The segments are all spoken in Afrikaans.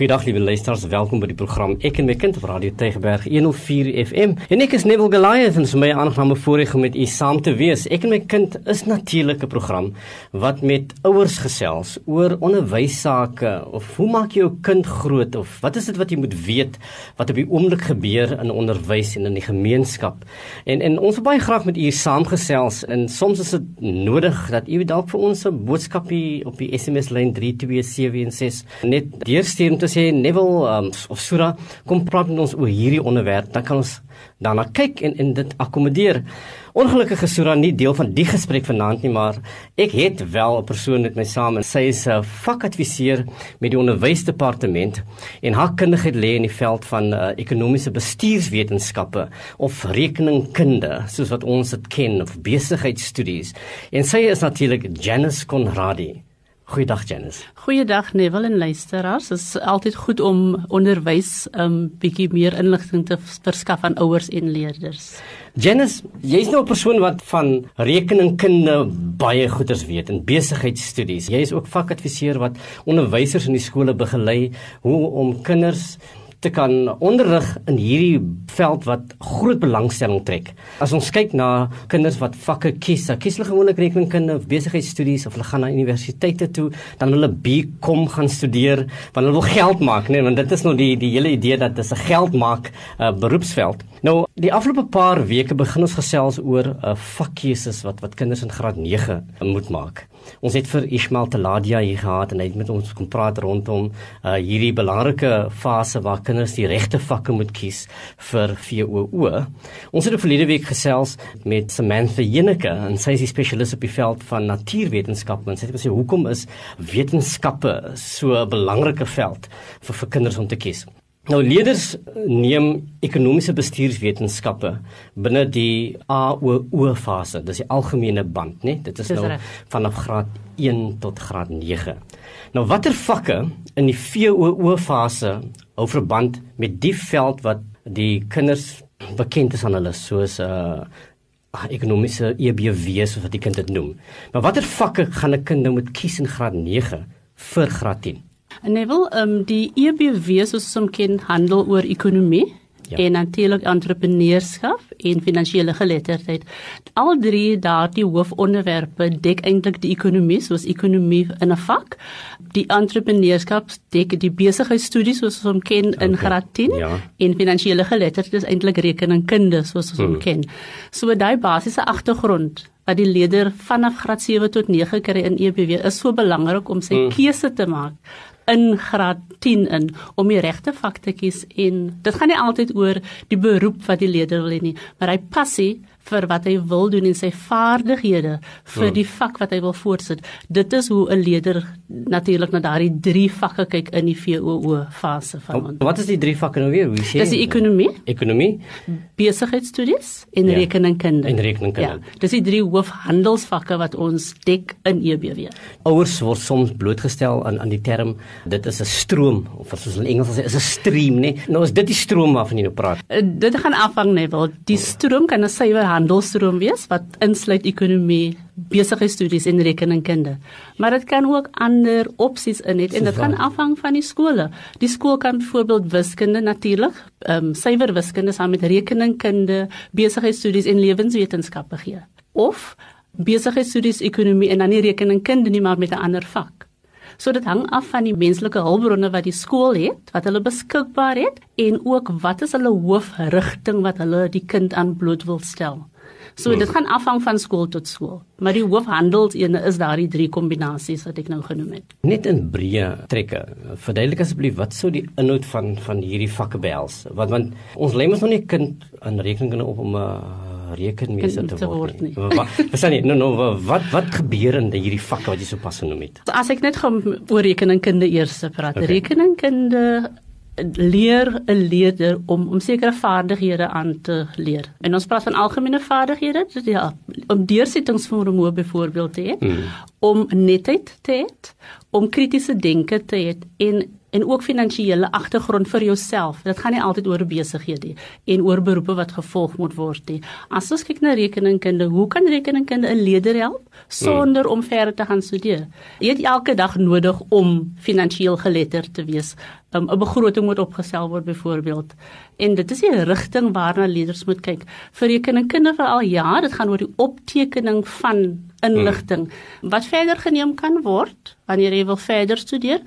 Goeiedag liewe luisters, welkom by die program Ek en my kind op Radio Tygerberg 104 FM. En ek is Neville Goliath en vir my aangename voorreg om met u saam te wees. Ek en my kind is natuurlik 'n program wat met ouers gesels oor onderwyssake of hoe maak jy jou kind groot of wat is dit wat jy moet weet wat op die oomblik gebeur in onderwys en in die gemeenskap. En en ons wil baie graag met u saamgesels en soms is dit nodig dat u dalk vir ons 'n boodskapie op die SMS lyn 32716 net deurstuur te sê Neville um, of Sura kom praat met ons oor hierdie onderwerp, dan kan ons daarna kyk en en dit akkommodeer. Ongelukkig is Sura nie deel van die gesprek vanaand nie, maar ek het wel 'n persoon met my saam en sy is 'n vakadviseur met die onderwysdepartement en haar kundigheid lê in die veld van uh, ekonomiese bestuurswetenskappe of rekeningkunde, soos wat ons dit ken of besigheidstudies. En sy is natuurlik Janice Conradi. Goeiedag Janice. Goeiedag Neville en luisteraars. Dit is altyd goed om onderwys 'n um, bietjie meer inligting te verskaf aan ouers en leerders. Janice, jy's nou 'n persoon wat van rekeningkunde baie goeders weet en besigheidstudies. Jy is ook vakadviseur wat onderwysers in die skole begelei hoe om kinders te kan onderrig in hierdie veld wat groot belangstelling trek. As ons kyk na kinders wat vakke kies, kies hulle gewoonlik rekenkunde of besigheidstudies of hulle gaan na universiteite toe, dan hulle BCom gaan studeer want hulle wil geld maak, nee, want dit is nou die die hele idee dat dit 'n geld maak uh, beroepsveld. Nou, die afgelope paar weke begin ons gesels oor 'n uh, vakkeuses wat wat kinders in graad 9 moet maak. Ons het vir Ismail Taladia hier gehad en hy het met ons kom praat rondom uh, hierdie belangrike fase waar kinders die regte vakke moet kies vir VOO. Ons het verlede week gesels met Samantha Jeneke en sy is 'n spesialis op die veld van natuurwetenskappe en sy het gesê hoekom is wetenskappe so 'n belangrike veld vir vir kinders om te kies. Nou leerders neem ekonomiese bestuurswetenskappe binne die AOO fase. Dis die algemene band, né? Dit is nou vanaf graad 1 tot graad 9. Nou watter vakke in die VOO fase hou verband met die veld wat die kinders bekend is aan hulle soos 'n uh, ekonomiese EBW soos wat die kind dit noem. Maar watter vakke gaan 'n kind nou moet kies in graad 9 vir graad 10? Neville, um, die EBW soos ons hom ken, handel oor ekonomie ja. en natuurlik entrepreneurskap en finansiële geletterdheid. Al drie daardie hoofonderwerpe dek eintlik die ekonomie, soos ekonomie in 'n vak. Die entrepreneurskap dek die besigheidstudies soos ons hom ken in okay. graad 10 ja. en finansiële geletterdheid is eintlik rekeningkunde soos ons hom hmm. ken. So daai basiese agtergrond wat die leerder vanaf graad 7 tot 9 kry in EBW is so belangrik om sy hmm. keuse te maak in graad 10 in om die regte vak te kies en dit gaan nie altyd oor die beroep wat die leerder wil hê nie, maar hy passie vir wat hy wil doen en sy vaardighede vir hmm. die vak wat hy wil voortsit. Dit is hoe 'n leier natuurlik na daardie drie vakke kyk in die VOO fase van hom. Wat is die drie vakke nou weer? Hoe sê jy? Dis die ekonomie, ekonomie, besigheidstudies en ja. rekeningkunde. En rekeningkunde. Ja, dis die drie hoofhandelsvakke wat ons dek in EBW. Ouers word soms blootgestel aan aan die term dit is 'n stroom of soos in Engels sê is 'n stream, né? Nou is dit die stroom waarvan jy nou praat. Uh, dit gaan afhang net wel die stroom kan 'n suiwer handelstroom wees wat insluit ekonomie, besigheidstudies en rekeningkunde. Maar dit kan ook ander opsies in het en dit gaan afhang van die skole. Die skool kan byvoorbeeld wiskunde natuurlik, ehm um, suiwer wiskunde saam met rekeningkunde, besigheidstudies en lewenswetenskappe gee. Of besigheidstudies, ekonomie en dan nie rekeningkunde nie maar met 'n ander vak. So dit hang af van die menslike hulpbronne wat die skool het, wat hulle beskikbaar het en ook wat is hulle hoofrigting wat hulle die kind aan bloot wil stel. So dit gaan afhang van skool tot skool. Maar die hoofhandelsene is daardie drie kombinasies wat ek nou genoem het. Net in breë trekke. Verduidelik asseblief wat sou die inhoud van van hierdie vakke behels? Want want ons lê mos nog nie kind aan rekeninge op om 'n uh, rekenmeester te, te word nie. Wat verstaan jy? Nou nou wat wat gebeur in hierdie vakke wat jy sopas genoem het? As ek net gaan oor rekeningkunde eers praat. Okay. Rekeningkunde leer 'n leerder om om sekere vaardighede aan te leer. En ons praat van algemene vaardighede, dis ja, om deursettingsvermoë byvoorbeeld te hê, mm. om netheid te hê, om kritiese denke te hê en en ook finansiële agtergrond vir jouself. Dit gaan nie altyd oor besighede en oor beroepe wat gevolg moet word nie. As ons kyk na rekeningkunde, hoe kan rekeningkunde 'n leerder help sonder om verder te gaan studeer? Jy het elke dag nodig om finansiëel geletterd te wees. Um, 'n begroting moet opgestel word byvoorbeeld. En dit is die rigting waarna leerders moet kyk. Vir rekeningkunde veral ja, dit gaan oor die optekening van inligting wat verder geneem kan word wanneer jy wil verder studeer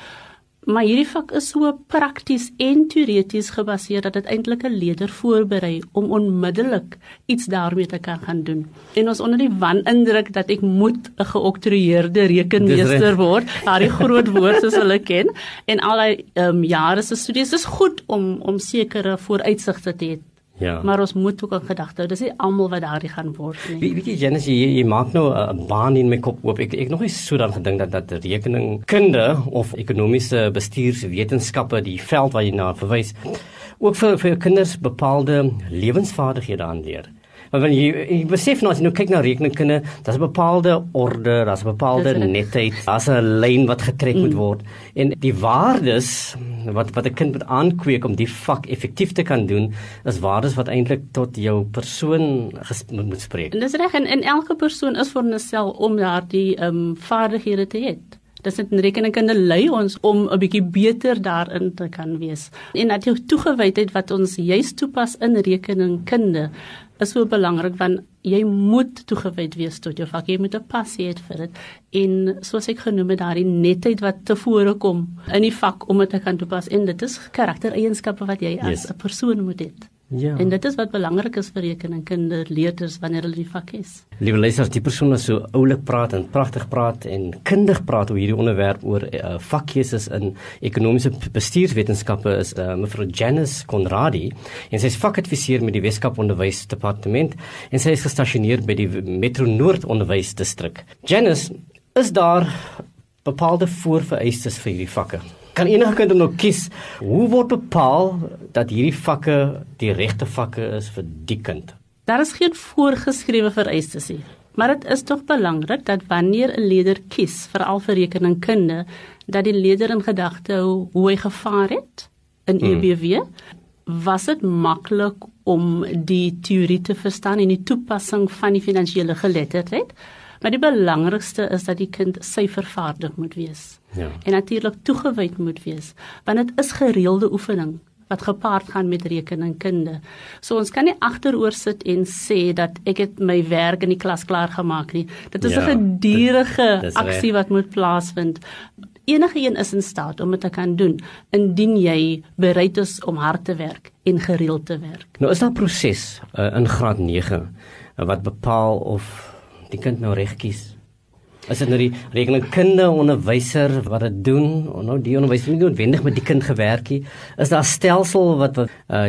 maar hierdie vak is so prakties en teoreties gebaseer dat dit eintlik 'n leerder voorberei om onmiddellik iets daarmee te kan gaan doen. En ons onder die wanindruk dat ek moet 'n geoktroeëerde rekenmeester word, daardie groot woord soos hulle ken, en al die um, jare se studies is goed om om sekere vooruitsigte te hê Ja. Maar ons moet ook aan gedagte hou. Dis nie almal wat daardie gaan word nie. Wie weet jy Janice, jy, jy maak nou 'n baan in my kop oop. Ek ek nog nie so dan gedink dat dat rekeningkunde of ekonomiese bestuurswetenskappe die veld wat jy na verwys ook vir vir kinders bepaalde lewensvaardighede aanleer. Wanneer jy, jy besef nou as jy nou kyk na rekeningkunde, daar's 'n bepaalde orde, daar's 'n bepaalde netheid, daar's 'n lyn wat getrek mm. moet word en die waardes wat wat 'n kind moet aankweek om die vak effektief te kan doen, is waardes wat eintlik tot jou persoon moet spreek. En dis reg en, en elke persoon is vir homself om daardie ehm um, vaardighede te hê. Dis net rekeningkunde lei ons om 'n bietjie beter daarin te kan wees. En dat jou toegewydheid wat ons juis toepas in rekeningkunde is so belangrik want jy moet toegewyd wees tot jou vak. Jy moet 'n passie hê vir dit. En soos ek genoem het, daardie netheid wat tevore kom in die vak om dit te kan toepas en dit is karaktereienskappe wat jy as 'n yes. persoon moet hê. Ja. En dit is wat belangrik is vir rekeningkunde leerders wanneer hulle die vak is. Liewe luisters, die persoon wat so oulik praat en pragtig praat en kundig praat oor hierdie onderwerp oor uh, vakkeuses in ekonomiese bestuurswetenskappe is uh, mevrou Janice Conradi en sy is vakadviseur met die Weskaap Onderwysdepartement en sy is gestasioneer by die Metro Noord Onderwysdistrik. Janice, is daar bepaalde voorvereistes vir hierdie vakke? Kan enige kind nou kies hoe word bepaal dat hierdie vakke die regte vakke is vir die kind? Daar is geen voorgeskrewe vereistes nie maar dit is tog belangrik dat wanneer 'n leerder kies veral vir rekeningkunde dat die leerder in gedagte hou hoe hy gevaar het in EBW hmm. was dit maklik om die teorie te verstaan en die toepassing van die finansiële geletterdheid Maar die belangrikste is dat die kind syfervaardig moet wees. Ja. En natuurlik toegewyd moet wees, want dit is gereelde oefening wat gepaard gaan met rekeningkunde. So ons kan nie agteroor sit en sê dat ek het my werk in die klas klaar gemaak nie. Dit is 'n ja, gedurende aksie wat moet plaasvind. Enige een is in staat om dit te kan doen indien jy bereid is om hard te werk en gereeld te werk. Nou is daar 'n proses uh, in graad 9 uh, wat bepaal of die kind nou reg kies. As dit nou die rekeningkunde onderwyser wat dit doen, nou die onderwyser nie noodwendig met die kind gewerk nie, is daar stelsel wat wat uh,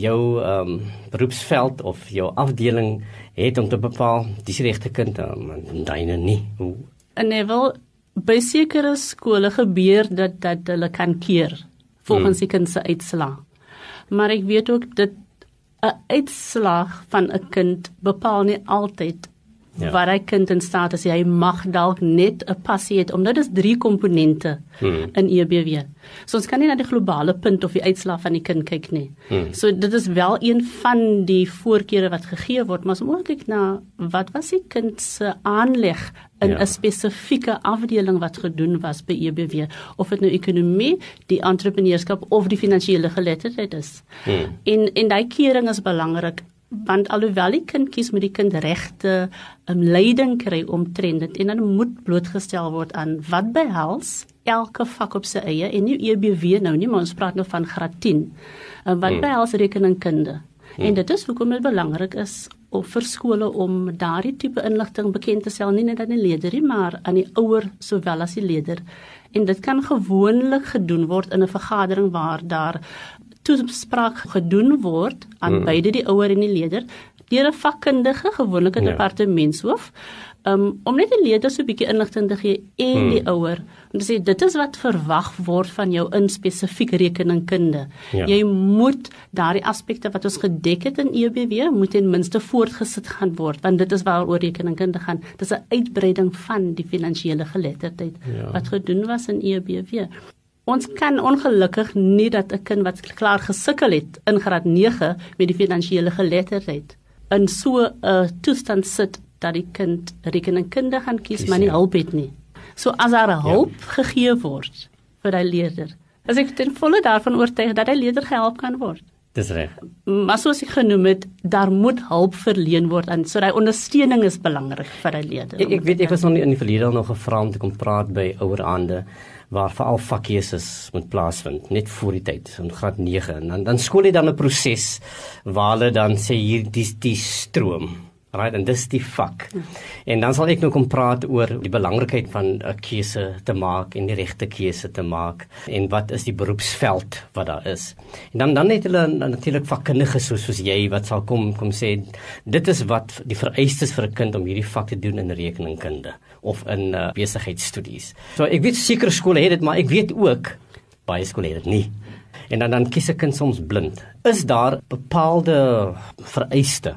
jou ehm um, beroepsveld of jou afdeling het om te bepaal dis regte kind um, en daai nie. En nee, wel by sekere skole gebeur dat dat hulle kan keer volgens hmm. die kind se uitslaa. Maar ek weet ook dat 'n uitslag van 'n kind bepaal nie altyd ja. waar hy kind in staat is hy mag dalk net 'n passie het omdat dit is drie komponente hmm. in EBW. So ons kan nie na die globale punt of die uitslag van die kind kyk nie. Hmm. So dit is wel een van die voorkeure wat gegee word, maar as ons kyk na wat was die kind se aanleg in 'n ja. spesifieke afdeling wat gedoen was by EBW of dit nou ekonomie, die entrepreneurskap of die finansiële geletterdheid is. Hmm. En en daai kering is belangrik want alhoewel die kind kies met die kind regte um, leiding kry om trend dit en dan moet blootgestel word aan wat behels elke vak op sy eie en nie EBW nou nie maar ons praat nou van graad 10 um, wat hmm. behels rekeningkunde hmm. en dit is hoekom dit belangrik is of vir skole om daardie tipe inligting bekend te stel nie net aan die leerder nie maar aan die ouer sowel as die leerder en dit kan gewoonlik gedoen word in 'n vergadering waar daar toespraak gedoen word aan hmm. beide die ouer en die leerder deur 'n vakkundige gewoneke ja. departementshoof um, om net die leerder so 'n bietjie inligting te gee en hmm. die ouer om te sê dit is wat verwag word van jou in spesifieke rekeningkunde. Ja. Jy moet daardie aspekte wat ons gedek het in EBW moet ten minste voortgesit gaan word want dit is waaroor rekeningkunde gaan. Dis 'n uitbreiding van die finansiële geletterdheid ja. wat gedoen was in EBW. Ons kan ongelukkig nie dat 'n kind wat klaar gesukkel het in graad 9 met die finansiële geletterdheid in so 'n toestand sit dat die kind rekeningkunde gaan kies, kies maar nie ja. hulp het nie. So as daar ja. hulp ja. gegee word vir daai leerder, as ek ten volle daarvan oortuig dat hy leerder gehelp kan word. Dis reg. Maar soos ek genoem het, daar moet hulp verleen word en so daai ondersteuning is belangrik vir 'n leerder. Ek, ek weet ek was nog nie in die verlede nog gevra om te kom praat by ouer aande waar veral vakkeuses moet plaasvind net voor die tyd in graad 9 en dan dan skool jy dan 'n proses waar hulle dan sê hier die die stroom. Right? En dis die vak. En dan sal ek nou kom praat oor die belangrikheid van 'n keuse te maak en die regte keuse te maak en wat is die beroepsveld wat daar is. En dan dan het hulle natuurlik vakkundiges soos soos jy wat sal kom kom sê dit is wat die vereistes vir 'n kind om hierdie vak te doen in rekeningkunde of in uh, besigheidstudies. So ek weet sekere skole het dit, maar ek weet ook baie skole het dit nie. En dan dan kies 'n kind soms blind. Is daar bepaalde vereistes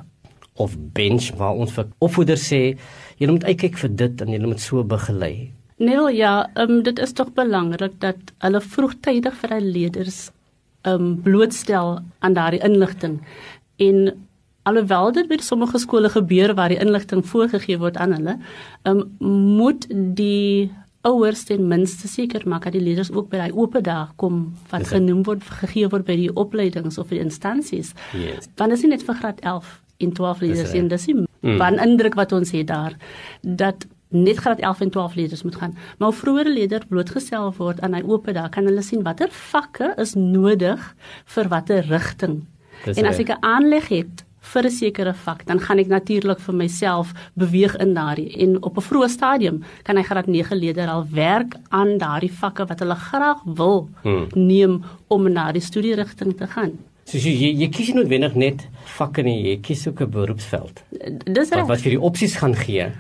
of bench waar ons vir opvoeders sê jy moet uitkyk vir dit en jy moet so begelei. Nee, ja, um, dit is tog belangrik dat hulle vroegtydig vir hulle leerders um blootstel aan daardie inligting en alhoewel dit by sommige skole gebeur waar die inligting voorgegee word aan hulle, um moet die ouers ten minste seker maak dat die leerders ook by daai oop dag kom wat genoem word gegee word by die opleidings of die instansies. Yes. Dan is dit net vir graad 11 en 12 leerders en dis 'n van mm. indruk wat ons het daar dat net graad 11 en 12 leerders moet gaan. Maar vroeëre leerders blootgestel word aan hy oop daar kan hulle sien watter vakke is nodig vir watter rigting. En as ek 'n aanleg het vir 'n sekere vak, dan gaan ek natuurlik vir myself beweeg in daardie en op 'n vroeë stadium kan hy graad 9 leerders al werk aan daardie vakke wat hulle graag wil hmm. neem om na die studierigting te gaan. So jy jy, jy kies nie noodwendig net vakke nie, jy kies ook 'n beroepsveld. Dis wat, wat vir die opsies gaan gee.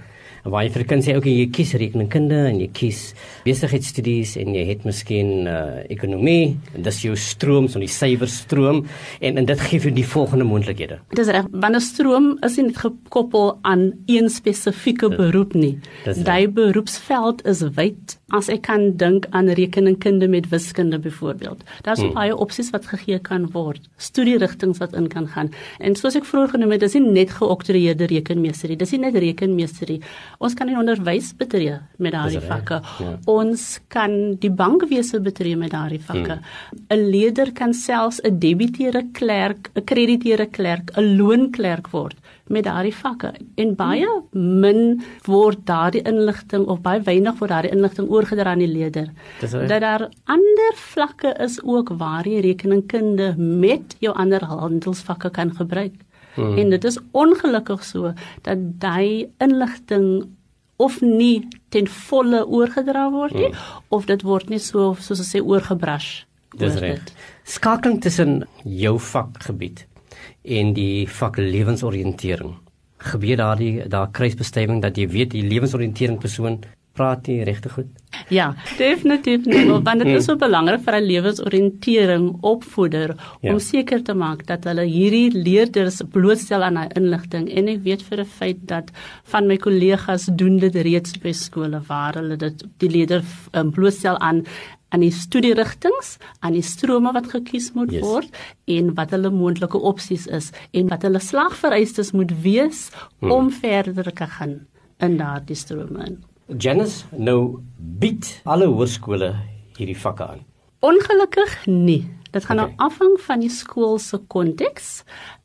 Waar jy vir kind sê ook jy kies rekenkunde en jy kies besigheidstudies en jy het miskien uh, ekonomie en dis jou stroom, so die syferstroom en en dit gee vir die volgende moontlikhede. Dis reg, want 'n stroom is nie gekoppel aan een spesifieke beroep nie. Daai beroepsveld is wyd as ek kan dink aan rekeningkunde met wiskunde byvoorbeeld. Daar's hmm. baie opsies wat gegee kan word, studierigtinge wat in kan gaan. En soos ek vroeër genoem het, dis nie net geoktroeëerde rekenmeesterie, dis nie net rekenmeesterie. Ons kan in onderwys betree met daardie vakke. Ja. Ons kan die bankwese betree met daardie vakke. Hmm. 'n Leerder kan selfs 'n debiteure klerk, 'n krediteure klerk, 'n loonklerk word met daardie vakke en baie min word daardie inligting of baie weinig word daardie inligting oorgedra aan die leerder. Dat daar ander vlakke is ook waar jy rekeningkunde met jou ander handelsvakke kan gebruik. Hmm. En dit is ongelukkig so dat daai inligting of nie ten volle oorgedra word nie hmm. of dit word nie so soos ons sê oorgebrush. Dis reg. Skakeling tussen jou vakgebied en die vak lewensoriëntering. Gebeur daardie daar kruisbestemming dat jy weet die lewensoriëntering persoon praat nie regtig goed? Ja, definitief nie, want dit is so belangrik vir 'n lewensoriëntering opvoeder ja. om seker te maak dat hulle hierdie leerders blootstel aan daai inligting en ek weet vir 'n feit dat van my kollegas doen dit reeds by skole waar hulle dit die leerders um, blootstel aan aan die studierigtinge, aan die strome wat gekies moet yes. word en wat hulle moontlike opsies is en wat hulle slagvereistes moet wees hmm. om verder te gaan in daardie strome. Janice, nou bied alle hoërskole hierdie vakke aan. Ongelukkig nie. Dit gaan okay. nou afhang van die skool se konteks.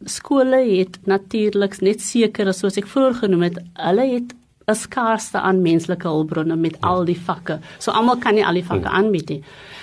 Skole het natuurlik net sekere soos ek vroeër genoem het, hulle het 'n skaarste aan menslike hulpbronne met ja. al die vakke. So almal kan nie al die vakke ja. aanbied nie.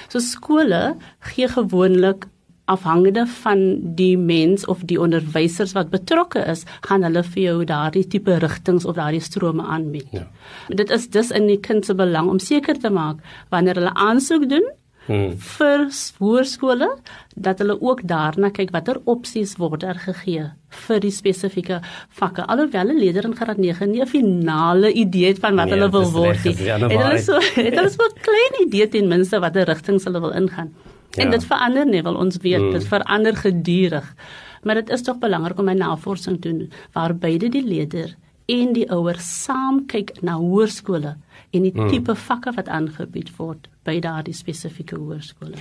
So skole gee gewoonlik afhangende van die mens of die onderwysers wat betrokke is, gaan hulle vir jou daardie tipe rigtings of daardie strome aanbied. Ja. Dit is dus in die kind se belang om seker te maak wanneer hulle aansoek doen hmm. vir hoërskole dat hulle ook daarna kyk watter opsies word daar gegee vir die spesifieke vakke alhoewel 'n leerder in graad 9 nie 'n finale idee het van wat nee, hulle wil word nie het hulle so het hulle so 'n klein idee ten minste watter rigtings hulle wil ingaan ja. en dit verander nie wil ons weet hmm. dit verander gedurig maar dit is tog belangrik om 'n navorsing te doen waar beide die leerder en die ouers saam kyk na hoërskole en die hmm. tipe vakke wat aangebied word by daardie spesifieke hoërskole.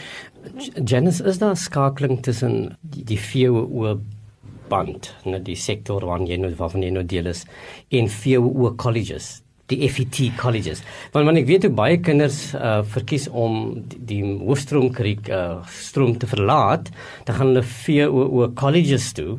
Janice, is daar skakeling tussen die, die VWO band, net die sektor waarvan jy nou waarvan jy nou deel is en VWO colleges? Die FET colleges. Want want ek weet hoe baie kinders uh verkies om die, die hoofstroom kariek uh stroom te verlaat, dan gaan hulle VWO colleges toe.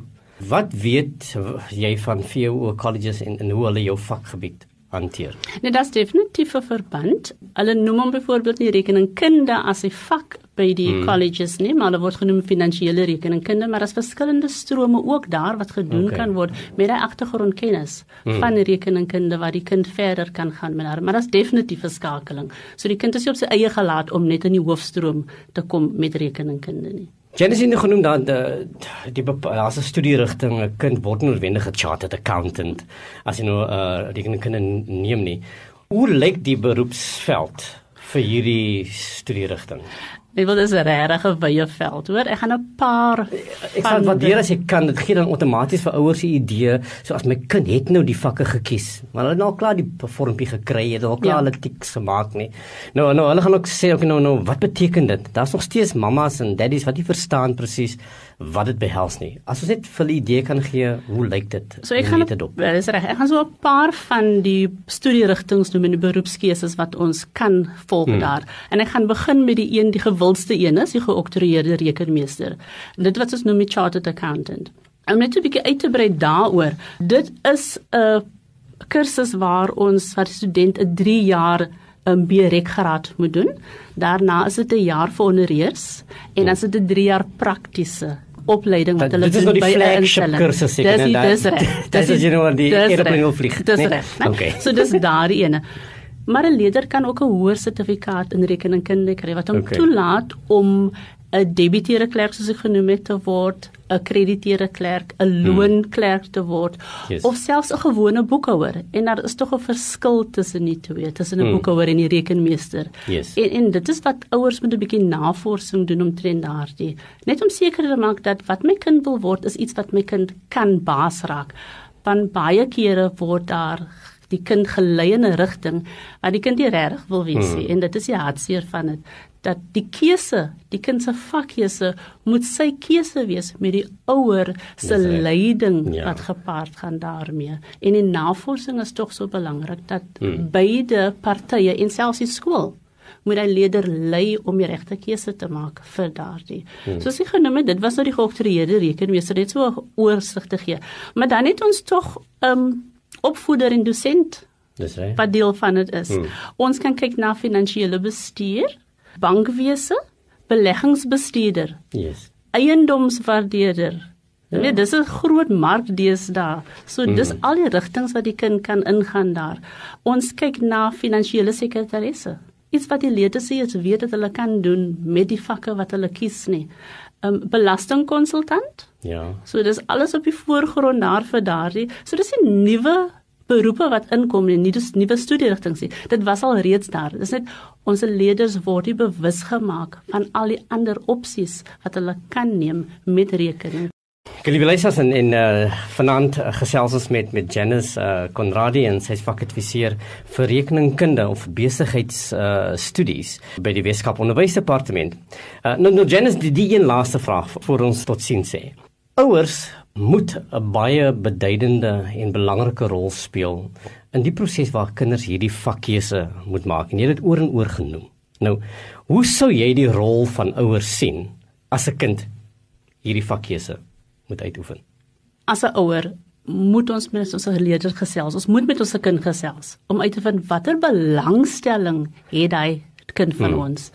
Wat weet jy van VWO colleges en, en hoe hulle jou vakgebied hanteer? Nee, dit is definitief 'n verband. Hulle noem hom byvoorbeeld nie rekeningkunde as 'n vak by die hmm. colleges nie, maar hulle word genoem finansiële rekeningkunde, maar daar's verskillende strome ook daar wat gedoen okay. kan word met 'n agtergrondkennis hmm. van rekeningkunde waar die kind verder kan gaan met haar, maar daar's definitief 'n skakeling. So die kind is nie op sy eie gelaat om net in die hoofstroom te kom met rekeningkunde nie. Genesis het genoem dat die die as 'n studierigting 'n kind word noodwendig 'n chartered accountant as jy nou uh, rekeningkunde neem nie. Hoe lyk die beroepsveld vir hierdie studierigting? Ek wil dis 'n regte wye veld, hoor. Ek gaan 'n paar Ek sal waardeer as jy kan dit gee dan outomaties vir ouers 'n idee, so as my kind het nou die vakke gekies, maar hulle het nou klaar die vormpie gekry, het al klaar ja. hulle tiks gemaak nie. Nou nou hulle gaan ook sê ook nou nou wat beteken dit? Daar's nog steeds mammas en daddies wat nie verstaan presies wat dit behels nie. As ons net vir 'n idee kan gee, hoe lyk dit? So ek gaan dit op. Dis reg. Ek gaan so 'n paar van die studierigtinge noem in die beroepskeuses wat ons kan volg hmm. daar. En ek gaan begin met die een die gewildste een is, die geoktroeëerde rekenmeester. Dit wat ons noem die chartered accountant. Om net 'n bietjie uit te brei daaroor. Dit is 'n kursus waar ons vir studente 'n 3 jaar 'n BREC graad moet doen. Daarna is dit 'n jaar vir honoreers en dan is dit 'n 3 jaar praktiese opleiding wat hulle doen by 'n flagship kursus seker net. Dis dis reg. Dis is jy nou aan die airplane wil vlieg. Dis reg. Okay. So dis daardie ene. Maar 'n leerder kan ook 'n hoër sertifikaat in rekeningkunde kry wat hom okay. toelaat om 'n debiteure klerk soos ek genoem het te word, 'n krediteure klerk, 'n hmm. loonklerk te word yes. of selfs 'n gewone boekhouer. En daar is tog 'n verskil tussen die twee, tussen 'n hmm. boekhouer en 'n rekenmeester. Yes. En en dit is wat ouers moet 'n bietjie navorsing doen omtrent daardie. Net om seker te maak dat wat my kind wil word is iets wat my kind kan baas raak. Want baie kere word daar die kind gelei in 'n rigting wat die kind nie regtig wil wees nie hmm. en dit is die hartseer van dit dat die keuse, die kind se vakkeuse moet sy keuse wees met die ouer se leiding ja. wat gepaard gaan daarmee. En die navorsing is tog so belangrik dat hmm. beide partye en selfs die skool moet hy leerder lei om die regte keuse te maak vir daardie. Hmm. Soos ek genoem het, dit was nou die geoktroeëerde rekenmeester net so oorsig te gee. Maar dan het ons tog 'n um, opvoeder en dosent Dis reg. Wat deel van dit is. Hmm. Ons kan kyk na finansiële bestuur bankwese, beleggingsbestuurder. Yes. Eiendomswaardeerder. Ja. Nee, dis 'n groot mark deesdae. So dis mm. al die rigtings wat die kind kan ingaan daar. Ons kyk na finansiële sekretaresse. Iets wat die leerders sê is weet dat hulle kan doen met die vakke wat hulle kies nie. 'n um, Belastingkonsultant? Ja. So dis alles op die voorgrond daar vir daardie. So dis 'n nuwe beroepe wat inkom en nie dis nuwe studierigtinge nie. Dit was al reeds daar. Dis net ons leerders word nie bewus gemaak van al die ander opsies wat hulle kan neem met rekening. Geliefdes en in uh, vanaand uh, gesels ons met met Janice uh, Conradie en sy is vakadviseur vir rekeningkunde of besigheids uh, by die Weskaap Onderwysdepartement. Uh, nou nou Janice die, die een laaste vraag vir ons tot sien sê. Ouers moet 'n baie beduidende en belangrike rol speel in die proses waar kinders hierdie vakkeuse moet maak. En jy het dit oor en oor genoem. Nou, hoe sou jy die rol van ouers sien as 'n kind hierdie vakkeuse moet uitoefen? As 'n ouer moet ons met ons leerders gesels. Ons moet met ons kind gesels om uit te vind watter belangstelling het hy kind van hmm. ons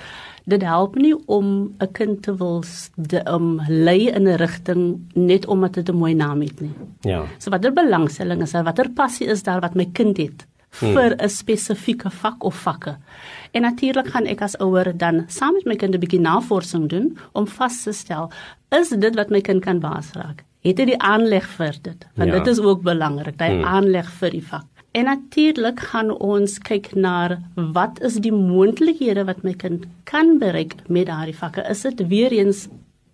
dit help nie om 'n kind te wil de, um, lei in 'n rigting net omdat dit 'n mooi naam het nie. Ja. So watter belangstelling is daar? Watter passie is daar wat my kind het hmm. vir 'n hmm. spesifieke vak of vakke? En natuurlik gaan ek as ouer dan saam met my kind 'n bietjie navorsing doen om vas te stel is dit wat my kind kan baas raak. Het hy die aanleg vir dit? Want ja. dit is ook belangrik, daai hmm. aanleg vir die vak. En natuurlik gaan ons kyk na wat is die moontlikhede wat my kind kan bereik met daardie vakke. Is dit weer eens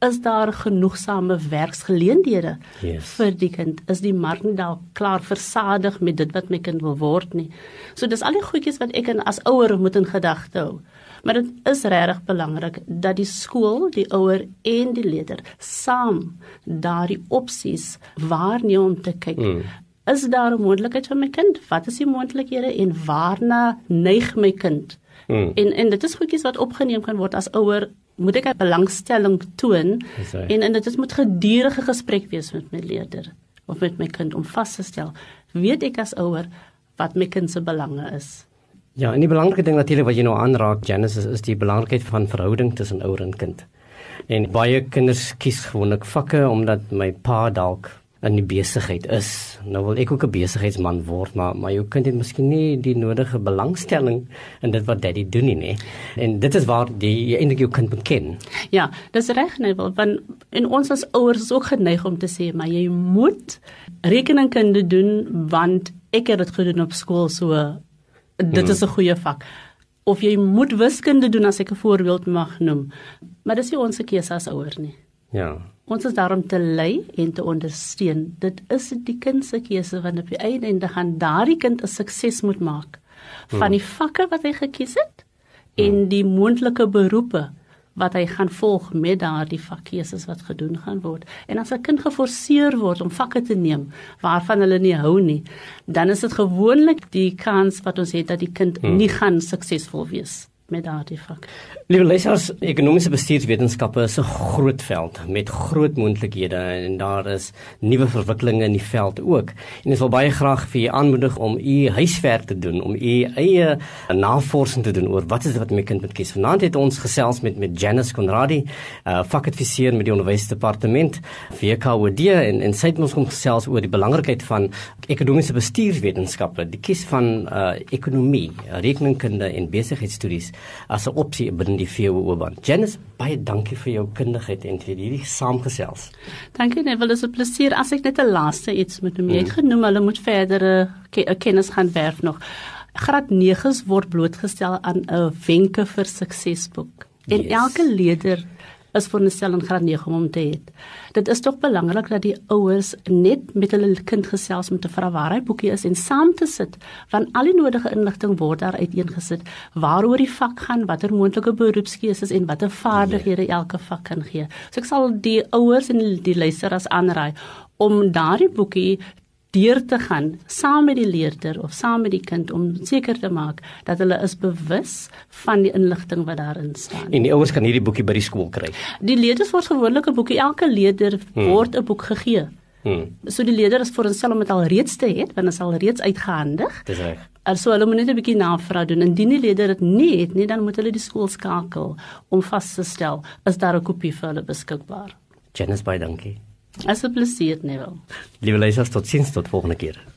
is daar genoegsame werksgeleenthede Yes. vir die kind? Is die mark nie dalk klaar versadig met dit wat my kind wil word nie? So dis al die goedjies wat ek en as ouer moet in gedagte hou. Maar dit is regtig belangrik dat die skool, die ouer en die leerder saam daardie opsies waarneem om te kyk. Mm. Is daar 'n moontlikheid vir my kind? Wat is die moontlikhede en waarna neig my kind? Mm. En en dit is goedjies wat opgeneem kan word as ouer moet ek 'n belangstelling toon en en dit moet gedurende gesprek wees met my leerder of met my kind om vas te stel weet ek as ouer wat my kind se belange is. Ja, en die belangrike ding natuurlik wat jy nou aanraak, Janice, is, is die belangrikheid van verhouding tussen ouer en kind. En baie kinders kies gewoonlik vakke omdat my pa dalk in die besigheid is. Nou wil ek ook 'n besigheidsman word, maar maar jou kind het miskien nie die nodige belangstelling in dit wat daddy doen nie, nê. En dit is waar jy eintlik jou kind ken. Ja, dis reg nee, want en ons as ouers is ook geneig om te sê maar jy moet rekeningkunde doen want ek het dit gedoen op skool so dit is 'n goeie vak. Of jy moet wiskunde doen as ek 'n voorbeeld mag noem. Maar dis nie ons se keuse as ouers nie. Ja. Ons is daar om te lei en te ondersteun. Dit is die kind se keuse want op die einde gaan daardie kind 'n sukses moet maak van die vakke wat hy gekies het en die moontlike beroepe wat hy gaan volg met daardie vakkeuses wat gedoen gaan word. En as 'n kind geforseer word om vakke te neem waarvan hulle nie hou nie, dan is dit gewoonlik die kans wat ons het dat die kind nie gaan suksesvol wees met daardie vak. Liewe luisters, ekonomiese bestuurswetenskappe is 'n groot veld met groot moontlikhede en daar is nuwe verwikkelinge in die veld ook. En ons wil baie graag vir u aanmoedig om u huiswerk te doen, om u eie navorsing te doen oor wat is dit wat my kind moet kies. Vanaand het ons gesels met met Janice Conradi, uh, vakadviseur met die onderwysdepartement VKOD en en sy het ons kom gesels oor die belangrikheid van ekonomiese bestuurswetenskappe, die kies van uh, ekonomie, rekeningkunde en besigheidstudies as 'n opsie binne die VWO baan. Janice, baie dankie vir jou kundigheid en vir hierdie saamgesels. Dankie Neville, dit is 'n plesier as ek net 'n laaste iets moet noem. Jy het genoem hulle moet verdere ke kennis gaan werf nog. Graad 9s word blootgestel aan 'n wenke vir suksesboek. En Yes. elke leerder is veronderstel in graad 9 om hom te hê. Dit is tog belangrik dat die ouers net met hulle kind gesels om te vra waar hy boekie is en saam te sit want al die nodige inligting word daar uiteengesit waaroor die vak gaan, watter moontlike beroepskeuses en watter vaardighede elke vak kan gee. So ek sal die ouers en die luisteraars aanraai om daardie boekie deur te gaan saam met die leerder of saam met die kind om seker te maak dat hulle is bewus van die inligting wat daarin staan. En die ouers kan hierdie boekie by die skool kry. Die leerders word gewoonlik 'n boekie elke leerder word 'n boek gegee. Hmm, So die leerder is veronderstel om dit al reeds te hê, want dit is al reeds uitgehandig. dis reg. Also hulle moet net 'n bietjie navraag doen. Indien die leerder dit nie het nie, dan moet hulle die skool skakel om vas te stel is daar 'n kopie vir hulle beskikbaar. Janice, baie dankie. As 'n plesier, Neville. Liewe luisters, totsiens tot volgende keer.